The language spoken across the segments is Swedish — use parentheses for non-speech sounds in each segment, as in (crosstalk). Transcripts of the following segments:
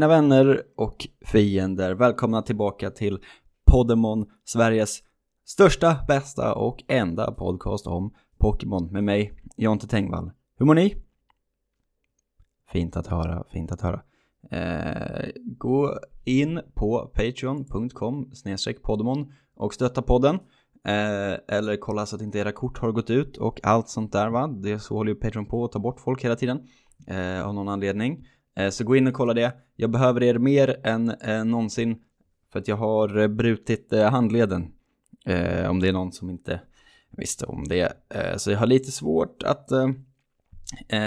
Mina vänner och fiender, välkomna tillbaka till Podemon, Sveriges största, bästa och enda podcast om Pokémon med mig, Jonte Tengvall. Hur mår ni? Fint att höra, fint att höra. Eh, gå in på patreon.com podemon och stötta podden. Eh, eller kolla så att inte era kort har gått ut och allt sånt där va. Det så håller ju Patreon på att ta bort folk hela tiden. Eh, av någon anledning. Eh, så gå in och kolla det. Jag behöver er mer än eh, någonsin. För att jag har eh, brutit handleden. Om det är någon som inte visste om det. Så jag har lite svårt att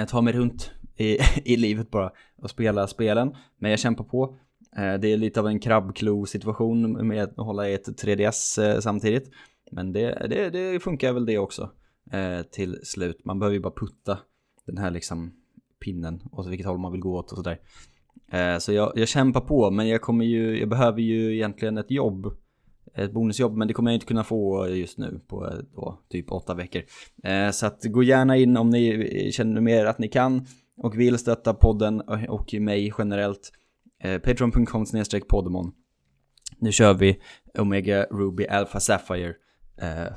ta mig runt i, (laughs) i livet bara och spela spelen. Men jag kämpar på. det är lite av en krabbklo situation med att hålla i ett 3DS samtidigt. Men det, det, det funkar väl det också till slut. Man behöver ju bara putta den här liksom pinnen och vilket håll man vill gå åt och sådär. Eh, så jag, jag kämpar på men jag kommer ju, jag behöver ju egentligen ett jobb. Ett bonusjobb men det kommer jag inte kunna få just nu på eh, då, typ åtta veckor. Eh, så att gå gärna in om ni känner mer att ni kan och vill stötta podden och mig generellt. Patreon.com Patreon.com podemon. Nu kör vi Omega Ruby Alpha Sapphire.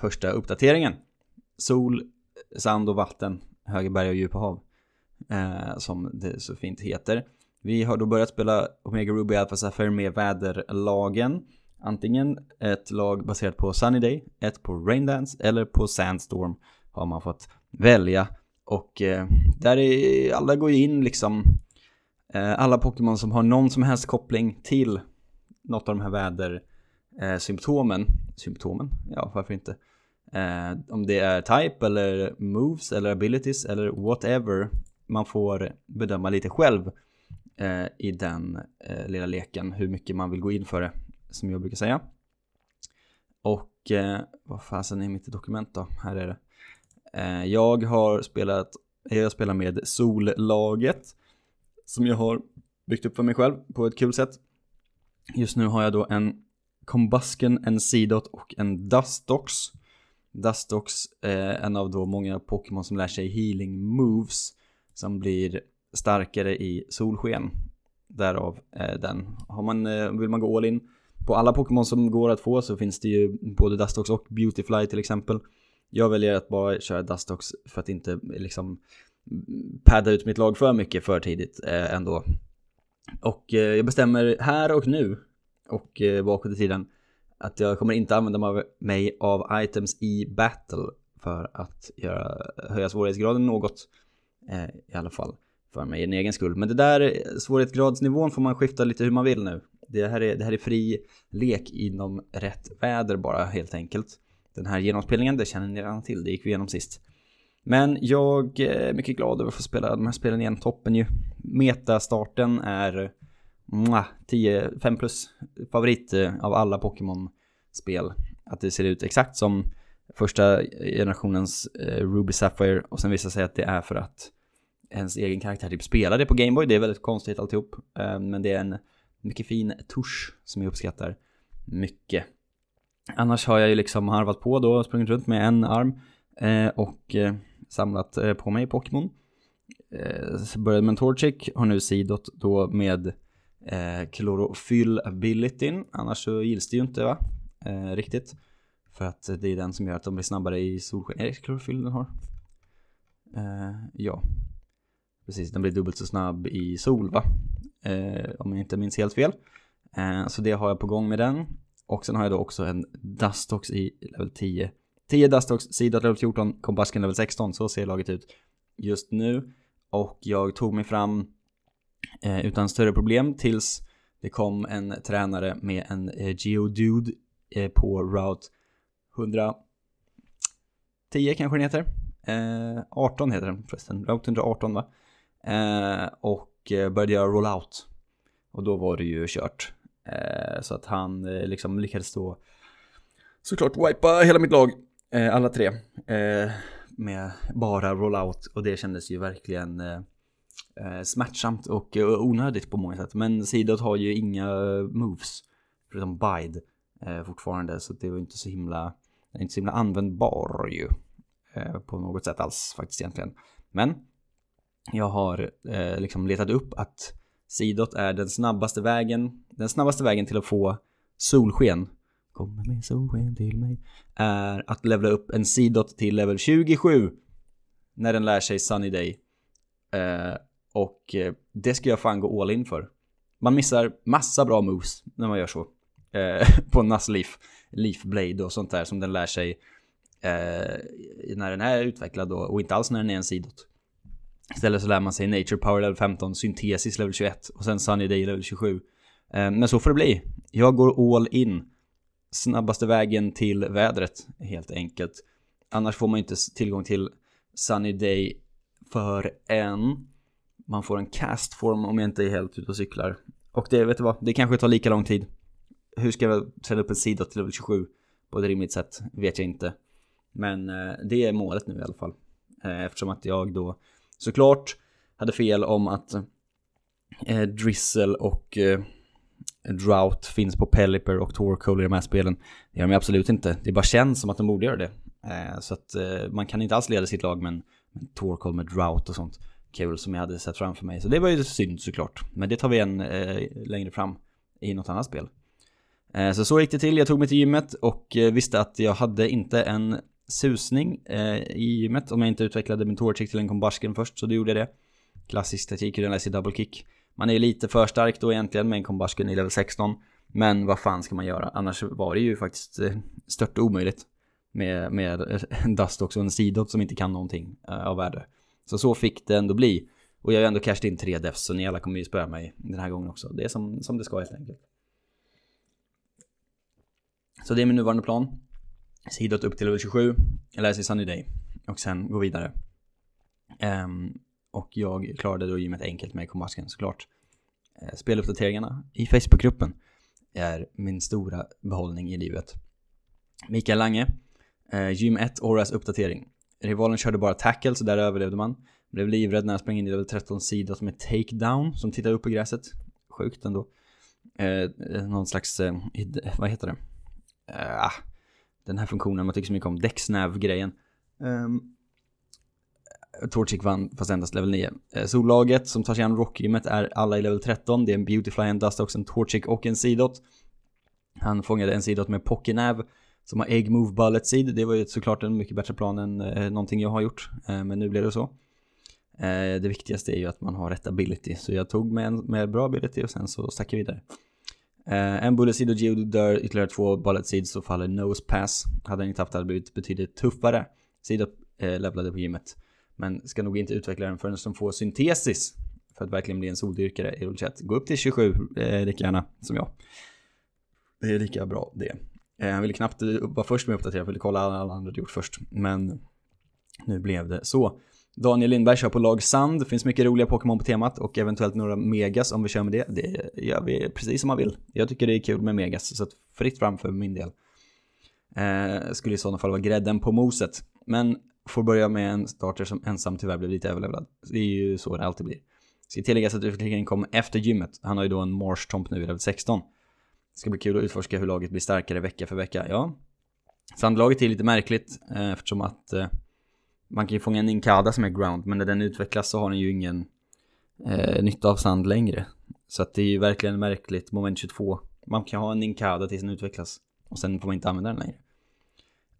första uppdateringen. Sol, sand och vatten, höga berg och djupa hav eh, som det så fint heter. Vi har då börjat spela Omega Ruby Alpha Sapphire med väderlagen. Antingen ett lag baserat på Sunny Day, ett på Raindance eller på Sandstorm har man fått välja. Och eh, där är, alla går ju in liksom, eh, alla Pokémon som har någon som helst koppling till något av de här vädersymptomen. Eh, symptomen? Ja, varför inte? Eh, om det är type eller moves eller abilities eller whatever man får bedöma lite själv eh, i den eh, lilla leken hur mycket man vill gå in för det, som jag brukar säga. Och eh, vad fasen är mitt dokument då? Här är det. Eh, jag har spelat, jag spelar med Sollaget som jag har byggt upp för mig själv på ett kul sätt. Just nu har jag då en Combusken, en Seedot och en Dustox. Dustox är en av då många Pokémon som lär sig healing moves som blir starkare i solsken. Därav eh, den. Har man, eh, vill man gå all in på alla Pokémon som går att få så finns det ju både Dustox och Beautyfly till exempel. Jag väljer att bara köra Dustox för att inte liksom padda ut mitt lag för mycket för tidigt eh, ändå. Och eh, jag bestämmer här och nu och eh, bakåt i tiden att jag kommer inte använda mig av items i battle för att göra, höja svårighetsgraden något. Eh, I alla fall för mig, en egen skull. Men det där eh, svårighetsgradsnivån får man skifta lite hur man vill nu. Det här är, det här är fri lek inom rätt väder bara helt enkelt. Den här genomspelningen, det känner ni redan till, det gick vi igenom sist. Men jag eh, är mycket glad över att få spela de här spelen igen, toppen ju. Metastarten är 10, 5 plus favorit av alla Pokémon-spel. Att det ser ut exakt som första generationens Ruby Sapphire och sen visar sig att det är för att ens egen karaktär typ spelar det på Gameboy. Det är väldigt konstigt alltihop. Ehm, men det är en mycket fin tusch som jag uppskattar mycket. Annars har jag ju liksom harvat på då, sprungit runt med en arm eh, och eh, samlat eh, på mig Pokémon. Började med en Torchic, har nu sidot då med klorofyll abilityn. Annars så gills det ju inte va? Riktigt. För att det är den som gör att de blir snabbare i solsken. Är det klorofyll den har? ja. Precis, den blir dubbelt så snabb i sol va? Eh, om jag inte minns helt fel. Eh, så det har jag på gång med den. Och sen har jag då också en Dustox i level 10. 10 Dustox, Sida level 14, kompasken level 16. Så ser laget ut just nu. Och jag tog mig fram eh, utan större problem tills det kom en tränare med en eh, Geodude eh, på Route 110 kanske den heter. Eh, 18 heter den förresten, Route 118 va? Eh, och eh, började göra rollout. Och då var det ju kört. Eh, så att han eh, liksom lyckades då såklart wipa hela mitt lag, eh, alla tre. Eh, med bara rollout och det kändes ju verkligen eh, eh, smärtsamt och onödigt på många sätt. Men Sidot har ju inga moves, förutom Bide fortfarande. Så det var inte så himla, inte så himla användbar ju. På något sätt alls faktiskt egentligen. Men jag har eh, liksom letat upp att Sidot är den snabbaste vägen, den snabbaste vägen till att få solsken. Kommer med solsken till mig. Är att levla upp en Sidot till level 27. När den lär sig Sunny Day. Eh, och eh, det ska jag fan gå all in för. Man missar massa bra moves när man gör så. Eh, (laughs) på Nassleaf, Leafblade och sånt där som den lär sig eh, när den är utvecklad då, och inte alls när den är en sidot. Istället så lär man sig Nature Power level 15, Syntesis level 21 och sen Sunny Day level 27. Eh, men så får det bli. Jag går all in. Snabbaste vägen till vädret, helt enkelt. Annars får man inte tillgång till Sunny Day förrän man får en castform om jag inte är helt ute och cyklar. Och det, vet du vad, det kanske tar lika lång tid. Hur ska jag träna upp en sida till level 27 på ett rimligt sätt? Vet jag inte. Men eh, det är målet nu i alla fall. Eh, eftersom att jag då såklart hade fel om att eh, Drizzle och eh, Drought finns på Pelipper och Torkoal i de här spelen. Det gör de absolut inte. Det bara känns som att de borde göra det. Eh, så att eh, man kan inte alls leda sitt lag med en, en Torkoal med Drought och sånt kul som jag hade sett framför mig. Så det var ju synd såklart. Men det tar vi en eh, längre fram i något annat spel. Eh, så så gick det till. Jag tog mig till gymmet och eh, visste att jag hade inte en susning eh, i gymmet om jag inte utvecklade min torchick till en combustion först. Så då gjorde jag det. Klassisk taktik hur den läser double kick. Man är ju lite för stark då egentligen med en combustion i level 16. Men vad fan ska man göra? Annars var det ju faktiskt eh, stört omöjligt. Med, med en dust också, en sidot som inte kan någonting eh, av värde. Så så fick det ändå bli. Och jag har ju ändå cashat in tre defs så ni alla kommer ju spöa mig den här gången också. Det är som, som det ska helt enkelt. Så det är min nuvarande plan. Sidot upp till level 27. Jag läser Sunny Day. Och sen gå vidare. Um, och jag klarade då gymmet enkelt med kombasken såklart. Uh, speluppdateringarna i Facebookgruppen är min stora behållning i livet. Mikael Lange. Uh, gym 1 Auras uppdatering. Rivalen körde bara tackle, så där överlevde man. Blev livrädd när han sprang in i level 13 sidot som är takedown, som tittar upp på gräset. Sjukt ändå. Uh, någon slags, uh, vad heter det? Uh, den här funktionen man tycker så mycket om, däcksnäv-grejen. Ehm, um, Torchic vann fast endast level 9. Eh, Sollaget som tar sig an Rockgymmet är alla i level 13. Det är en Beautyfly, en Dust, också en Torchic och en Sidot. Han fångade en Sidot med Pokénav som har Egg Move Bullet Seed. Det var ju såklart en mycket bättre plan än eh, någonting jag har gjort. Eh, men nu blev det så. Eh, det viktigaste är ju att man har rätt ability. Så jag tog med en med bra ability och sen så stack jag vidare. Eh, en Bullet Seed och Geodo dör, ytterligare två Bullet Seeds så faller Nose Pass. Hade den inte haft det hade blivit betydligt tuffare. seed eh, levlade på gymmet. Men ska nog inte utveckla den förrän de får syntesis. För att verkligen bli en soldyrkare i Rollchat. Gå upp till 27 eh, lika gärna som jag. Det är lika bra det. Eh, han ville knappt vara först med att uppdatera, ville kolla alla andra hade gjort först. Men nu blev det så. Daniel Lindberg kör på lag Sand, det finns mycket roliga Pokémon på temat och eventuellt några Megas om vi kör med det. Det gör vi precis som man vill. Jag tycker det är kul med Megas, så att fritt fram för min del. Eh, skulle i sådana fall vara grädden på moset. Men får börja med en starter som ensam tyvärr blev lite överlevlad. Det är ju så det alltid blir. Ska tilläggas att utvecklingen kom efter gymmet. Han har ju då en Marsh Tomp nu i level 16. Det ska bli kul att utforska hur laget blir starkare vecka för vecka. Ja, Sandlaget är lite märkligt eh, eftersom att eh, man kan ju fånga en Inkada som är ground, men när den utvecklas så har den ju ingen eh, nytta av sand längre. Så att det är ju verkligen märkligt, moment 22. Man kan ha en Inkada tills den utvecklas och sen får man inte använda den längre.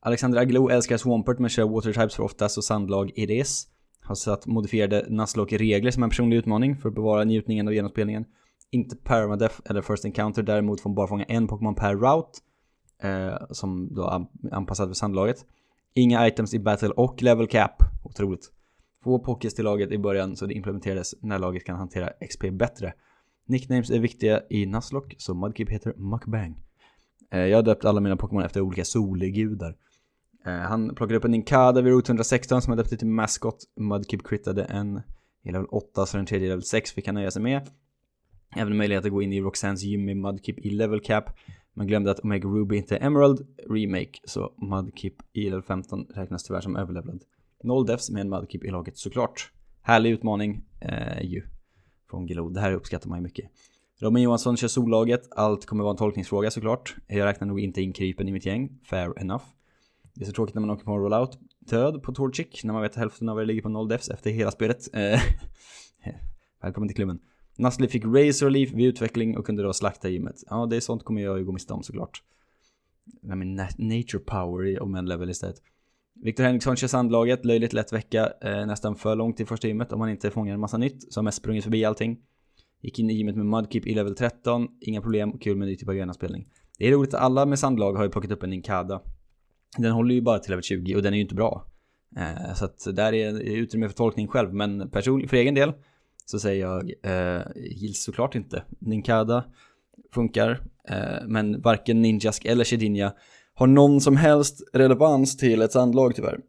Alexander Aglo älskar Swampert men kör Water Types för oftast och Sandlag Iris. Har satt modifierade Nuzlocke-regler som en personlig utmaning för att bevara njutningen av genomspelningen. Inte permadeath eller first encounter, däremot får man bara fånga en Pokémon per route. Eh, som då är anpassad för sandlaget. Inga items i battle och level cap. Otroligt. Få pockets till laget i början så det implementerades när laget kan hantera XP bättre. Nicknames är viktiga i Nuzlocke, så Mudkip heter Muckbang. Eh, jag har döpt alla mina Pokémon efter olika solgudar. Eh, han plockade upp en Ninkada vid Route 116 som han döpte till Mascot. Mudkip crittade en i level 8 så den tredje i level 6 fick han nöja sig med. Även möjlighet att gå in i Roxans gym med Mudkip i level cap. Man glömde att Omega Ruby inte är Emerald Remake, så Mudkip i level 15 räknas tyvärr som överlevlad. Noll defs med en Mudkip i laget såklart. Härlig utmaning eh, ju. Från Gilo. Det här uppskattar man ju mycket. Robin Johansson kör sollaget. Allt kommer vara en tolkningsfråga såklart. Jag räknar nog inte in krypen i mitt gäng. Fair enough. Det är så tråkigt när man åker på en rollout död på Torchic när man vet att hälften av er ligger på noll defs efter hela spelet. Eh, (laughs) välkommen till klubben. Nasli fick Razor Leaf vid utveckling och kunde då slakta gymmet. Ja, det är sånt kommer jag ju gå miste om såklart. Nej men nature power om en level istället. Viktor Henriksson kör sandlaget, löjligt lätt vecka, eh, nästan för långt till första gymmet om man inte fångar en massa nytt. Så har mest sprungit förbi allting. Gick in i gymmet med Mudkeep i level 13, inga problem, kul med ny typ av genspelning. Det är roligt att alla med sandlag har ju plockat upp en Ninkada. Den håller ju bara till level 20 och den är ju inte bra. Eh, så att där är utrymme för tolkning själv, men personligen, för egen del så säger jag eh, gills såklart inte. Ninkada funkar, eh, men varken Ninjask eller Shedinja har någon som helst relevans till ett sandlag tyvärr.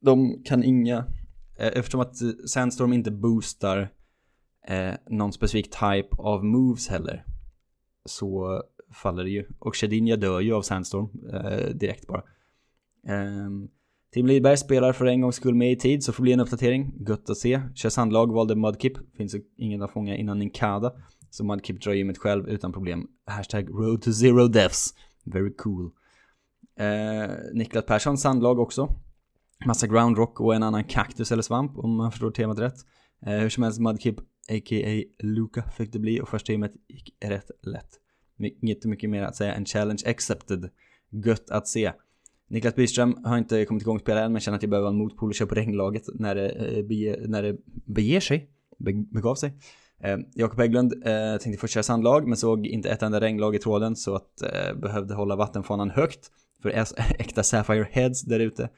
De kan inga, eh, eftersom att Sandstorm inte boostar eh, någon specifik type av moves heller, så faller det ju. Och Shedinja dör ju av Sandstorm eh, direkt bara. Ehm, Tim Lidberg spelar för en gångs skull med i tid, så får bli en uppdatering. Gött att se. Kör sandlag, valde Mudkip. Finns ingen att fånga innan Ninkada. Så Mudkip drar gymmet själv utan problem. Hashtag road to zero deaths. Very cool. Eh, Niklas Persson, sandlag också. Massa groundrock och en annan kaktus eller svamp om man förstår temat rätt. Eh, hur som helst, Mudkip, a.k.a. Luca, fick det bli och första gymmet gick rätt lätt. Inget mycket mer att säga än challenge accepted. Gött att se. Niklas Byström har inte kommit igång spela än men känner att jag behöver en motpol och köra på regnlaget när eh, det, bege, när det beger sig, begav sig. Eh, Jakob Hägglund eh, tänkte först köra sandlag men såg inte ett enda regnlag i tråden så att eh, behövde hålla vattenfanan högt för (laughs) äkta Sapphire Heads där ute.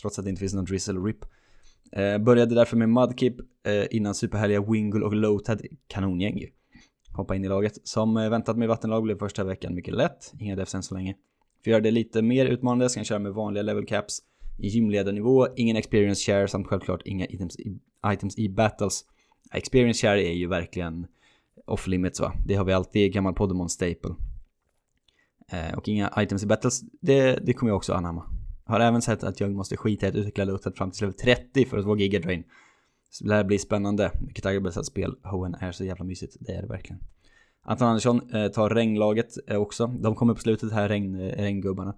Trots att det inte finns någon drizzle rip. Eh, började därför med Mudkip eh, innan superhärliga Wingle och Lotad kanongäng ju. Hoppa in i laget. Som eh, väntat med vattenlag blev första veckan mycket lätt. Inga defs än så länge. För att göra det lite mer utmanande ska jag köra med vanliga level caps i gymledarnivå, ingen experience share samt självklart inga items i, items i battles. Experience share är ju verkligen off limits va? Det har vi alltid i gammal Podemon staple. Eh, och inga items i battles, det, det kommer jag också anamma. Har även sett att jag måste skita i att utveckla lutet fram till level 30 för att få gigadrain. Så det här blir spännande. Vilket arbetat spel. Hoen är så jävla mysigt. Det är det verkligen. Anton Andersson eh, tar regnlaget eh, också. De kommer på slutet här, regn, eh, regngubbarna.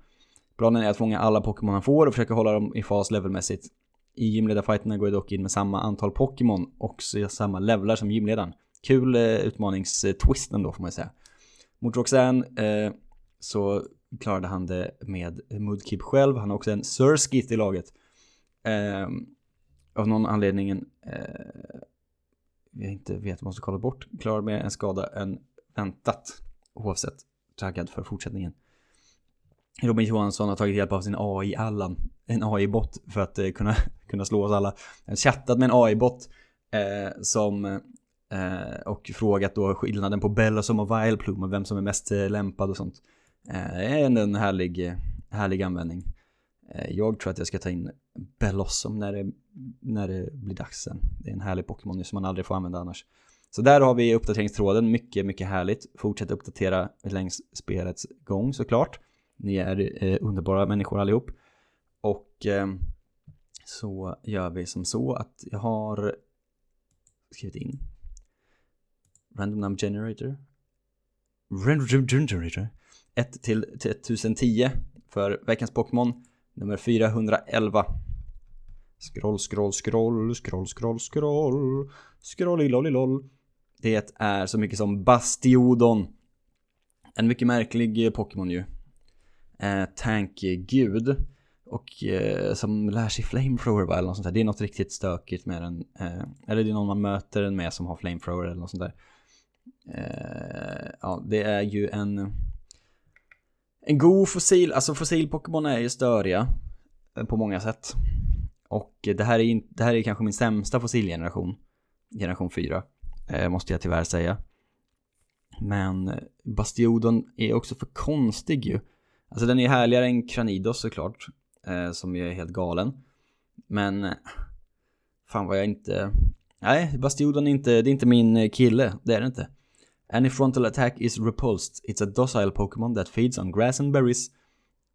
Planen är att fånga alla Pokémon han får och försöka hålla dem i fas levelmässigt. I gymledarfighterna går jag dock in med samma antal Pokémon och samma levlar som gymledaren. Kul utmaningstwist ändå får man säga. Mot Roxanne eh, så klarade han det med Mudkip själv. Han har också en Surskit i laget. Eh, av någon anledning eh, jag inte vet, måste kolla bort, klarar mer en skada än väntat. Oavsett, taggad för fortsättningen. Robin Johansson har tagit hjälp av sin AI-Allan, en AI-bot för att eh, kunna, (laughs) kunna slå oss alla. Han har chattat med en AI-bot eh, som eh, och frågat då skillnaden på Bellosom och Vileplume och vem som är mest eh, lämpad och sånt. Eh, det är ändå en härlig, eh, härlig användning. Eh, jag tror att jag ska ta in Belossom när det, när det blir dags sen. Det är en härlig Pokémon som man aldrig får använda annars. Så där har vi uppdateringstråden, mycket, mycket härligt. Fortsätt uppdatera längs spelets gång såklart. Ni är eh, underbara människor allihop. Och eh, så gör vi som så att jag har skrivit in Random number generator. Random generator. 1 till 1010 för veckans Pokémon. Nummer 411 Scroll, scroll, scroll, scroll, scroll, scroll Scrollilolilol det är så mycket som Bastiodon En mycket märklig eh, Pokémon ju eh, Tankgud och eh, som lär sig flamethrower eller något sånt där. Det är något riktigt stökigt med den. Eh, eller det är någon man möter den med som har flamethrower eller något sånt där. Eh, ja, det är ju en en god fossil, alltså fossil-Pokémon är ju störiga eh, på många sätt. Och det här är, det här är kanske min sämsta fossilgeneration. Generation 4, Eh, måste jag tyvärr säga. Men Bastiodon är också för konstig ju. Alltså den är härligare än Kranidos såklart, eh, som ju är helt galen. Men, fan vad jag inte... Nej, Bastiodon är inte, det är inte min kille, det är det inte. Any frontal attack is repulsed. It's a docile Pokémon that feeds on grass and berries.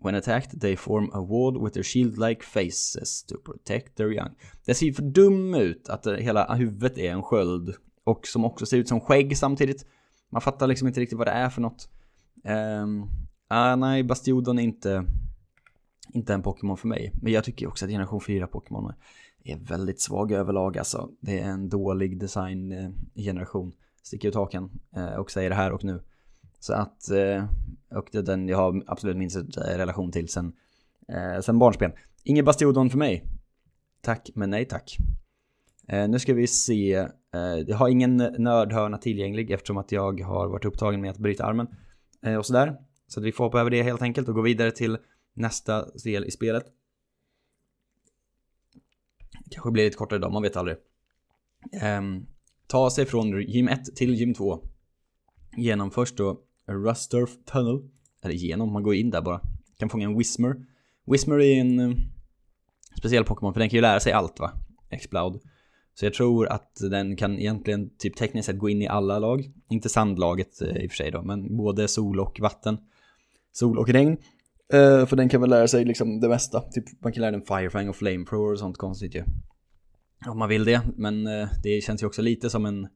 When attacked, they form a wall with their shield-like faces to protect their young. Det ser ju för dum ut att hela huvudet är en sköld. Och som också ser ut som skägg samtidigt. Man fattar liksom inte riktigt vad det är för något. Um, ah, nej, Bastiodon är inte, inte en Pokémon för mig. Men jag tycker också att generation 4 Pokémon är väldigt svag överlag alltså. Det är en dålig design-generation. Eh, sticker ut hakan eh, och säger det här och nu. Så att, eh, och det är den jag har absolut minst relation till sen, sen barnsben. Ingen Bastiodon för mig. Tack, men nej tack. Nu ska vi se, Eh, jag har ingen nördhörna tillgänglig eftersom att jag har varit upptagen med att bryta armen eh, och sådär. Så vi får hoppa över det helt enkelt och gå vidare till nästa del i spelet. Kanske blir lite kortare idag, man vet aldrig. Um, ta sig från gym 1 till gym 2. Genom först då Rusturf Tunnel. Eller genom, man går in där bara. Kan fånga en Whismer. Whismer är en uh, speciell Pokémon för den kan ju lära sig allt va? Explode. Så jag tror att den kan egentligen typ tekniskt sett gå in i alla lag. Inte sandlaget eh, i och för sig då, men både sol och vatten. Sol och regn. Uh, för den kan väl lära sig liksom det mesta. Typ man kan lära den Firefang och Flamethrower och sånt konstigt ju. Om man vill det, men uh, det känns ju också lite som en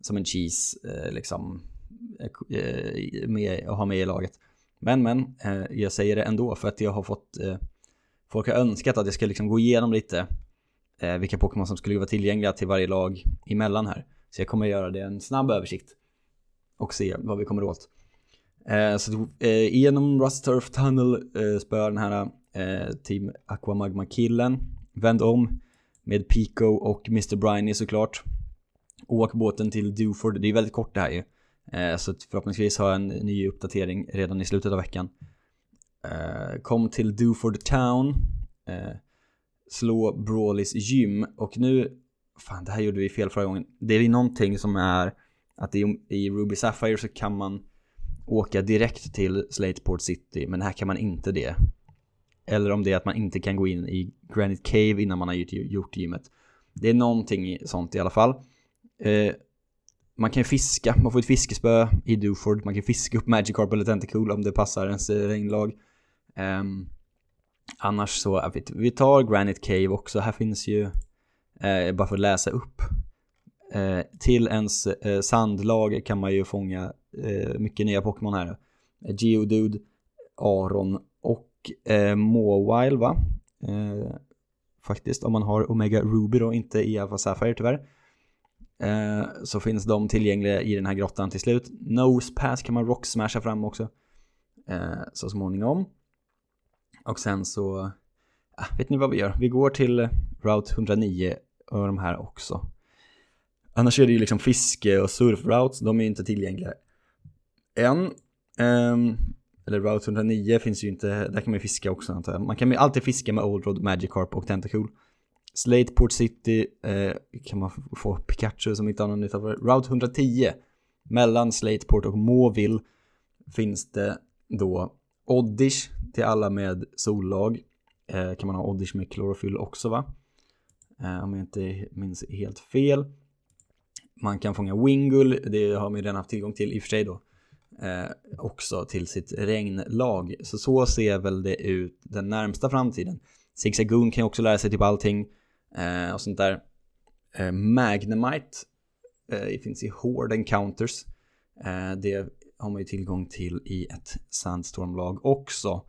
som en cheese uh, liksom med, att ha med i laget. Men men, jag säger det ändå för att jag har fått Folk har önskat att jag ska liksom gå igenom lite Eh, vilka Pokémon som skulle vara tillgängliga till varje lag emellan här. Så jag kommer göra det en snabb översikt och se vad vi kommer åt. Eh, så eh, genom Rust Turf Tunnel eh, spöar den här eh, Team Aquamagma-killen. Vänd om med Pico och Mr. Briny såklart. Åk båten till Duford, det är väldigt kort det här ju. Eh, så förhoppningsvis har jag en ny uppdatering redan i slutet av veckan. Eh, kom till Duford Town. Eh, Slå Brawlys gym och nu, fan det här gjorde vi fel förra gången. Det är någonting som är att i, i Ruby Sapphire så kan man åka direkt till Slateport City, men här kan man inte det. Eller om det är att man inte kan gå in i Granite Cave innan man har gjort gymmet. Det är någonting sånt i alla fall. Eh, man kan fiska, man får ett fiskespö i Duford, man kan fiska upp Magikarp eller Tentacool om det passar ens regnlag. Eh, annars så, vi tar Granite Cave också, här finns ju, eh, bara för att läsa upp. Eh, till ens eh, sandlag kan man ju fånga eh, mycket nya Pokémon här. Geodude, Aron och eh, Mawile va? Eh, faktiskt, om man har Omega Ruby då, inte i Alpha Sapphire tyvärr. Eh, så finns de tillgängliga i den här grottan till slut. Nose Pass kan man rock smasha fram också. Eh, så småningom. Och sen så, vet ni vad vi gör? Vi går till Route 109 och de här också. Annars är det ju liksom fiske och surfroutes, de är ju inte tillgängliga än. Um, eller Route 109 finns ju inte, där kan man ju fiska också antar jag. Man kan ju alltid fiska med Old Road, Magikarp och Tentacool. Slateport City eh, kan man få Pikachu som inte har någon nytta för. Route 110 mellan Slateport och Moville finns det då Oddish till alla med sollag. Eh, kan man ha Oddish med klorofyll också va? Eh, om jag inte minns helt fel. Man kan fånga Wingull, det har man ju redan haft tillgång till i och för sig då. Eh, också till sitt regnlag. Så så ser väl det ut den närmsta framtiden. Zigzagoon kan ju också lära sig typ allting eh, och sånt där. Eh, Magnemite eh, finns i Horde Encounters. Eh, det har man ju tillgång till i ett Sandstormlag också.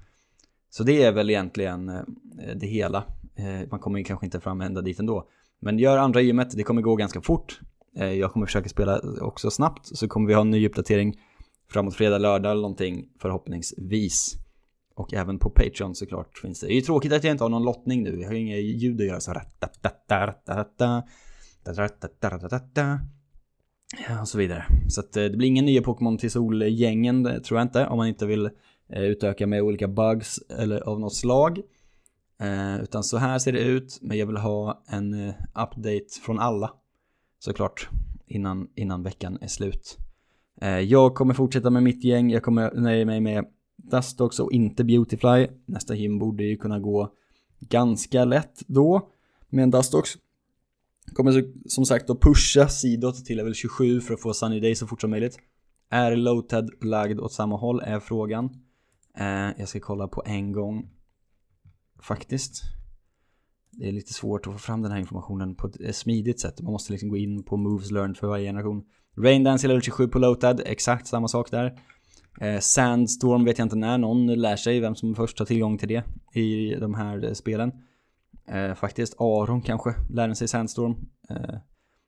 Så det är väl egentligen eh, det hela. Eh, man kommer ju kanske inte fram ända dit ändå. Men gör andra gymmet, det kommer gå ganska fort. Eh, jag kommer försöka spela också snabbt så kommer vi ha en ny uppdatering framåt fredag, lördag eller någonting förhoppningsvis. Och även på Patreon såklart finns det. Det är ju tråkigt att jag inte har någon lottning nu. Jag har ju inga ljud att göra så Ja, och så vidare. Så att eh, det blir ingen nya Pokémon till Solgängen, det tror jag inte. Om man inte vill eh, utöka med olika bugs eller av något slag. Utan så här ser det ut. Men jag vill ha en update från alla. Såklart. Innan, innan veckan är slut. Jag kommer fortsätta med mitt gäng, jag kommer nöja mig med Dustox och inte Beautyfly. Nästa gym borde ju kunna gå ganska lätt då med en Dustox. Kommer som sagt att pusha sidot till level 27 för att få Sunny Day så fort som möjligt. Är Lowted lagd åt samma håll är frågan. Eh, jag ska kolla på en gång. Faktiskt. Det är lite svårt att få fram den här informationen på ett eh, smidigt sätt. Man måste liksom gå in på Moves Learned för varje generation. Raindance level 27 på Lotad, exakt samma sak där. Eh, Sandstorm vet jag inte när någon lär sig vem som först har tillgång till det i de här eh, spelen. Eh, faktiskt Aron kanske lär sig Sandstorm. Eh,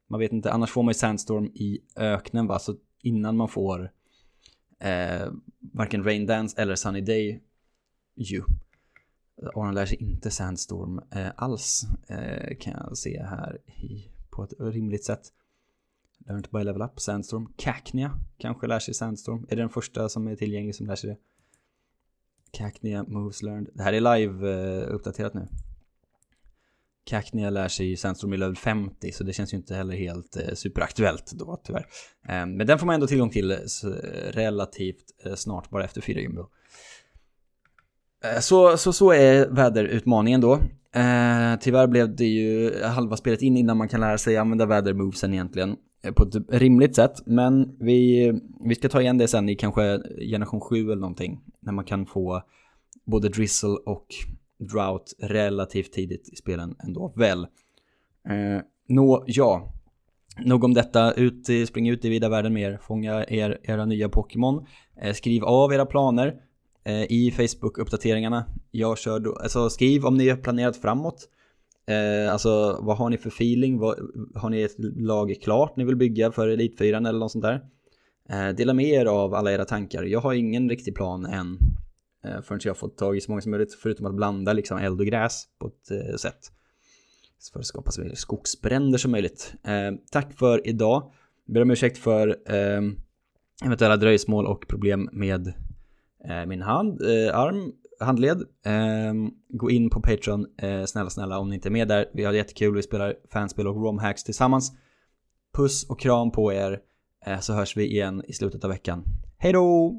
Man vet inte, annars får man ju Sandstorm i öknen va, så innan man får eh, varken Rain Dance eller Sunny Day ju. Aron lär sig inte Sandstorm eh, alls, eh, kan jag se här i, på ett rimligt sätt. Learn to bara level up, Sandstorm. Cacnea kanske lär sig Sandstorm. Är det den första som är tillgänglig som lär sig det? Cacnea Moves Learned. Det här är live eh, uppdaterat nu. Cacnea lär sig ju Sandstorm i level 50 så det känns ju inte heller helt eh, superaktuellt då tyvärr. Eh, men den får man ändå tillgång till eh, relativt eh, snart bara efter fyra gym då. Eh, så, så, så är väderutmaningen då. Eh, tyvärr blev det ju halva spelet in innan man kan lära sig använda vädermovesen egentligen eh, på ett rimligt sätt. Men vi, vi ska ta igen det sen i kanske generation 7 eller någonting. När man kan få både drizzle och drought relativt tidigt i spelen ändå väl. Eh, Nå, ja. Nog om detta, ut, eh, spring ut i vida världen mer, fånga er, era nya Pokémon, eh, skriv av era planer eh, i Facebook-uppdateringarna. Jag kör då, alltså skriv om ni har planerat framåt. Eh, alltså vad har ni för feeling? Vad, har ni ett lag klart ni vill bygga för Elitfyran eller något sånt där? Eh, dela med er av alla era tankar. Jag har ingen riktig plan än Eh, förrän jag fått tag i så många som möjligt förutom att blanda liksom eld och gräs på ett eh, sätt. För att skapa så mycket skogsbränder som möjligt. Eh, tack för idag. Ber om ursäkt för ehm, eventuella dröjsmål och problem med min hand, arm, handled. Ehm, gå in på Patreon, snälla snälla om ni inte är med där. Vi har jättekul, vi spelar fanspel och romhacks tillsammans. Puss och kram på er, så hörs vi igen i slutet av veckan. Hej då!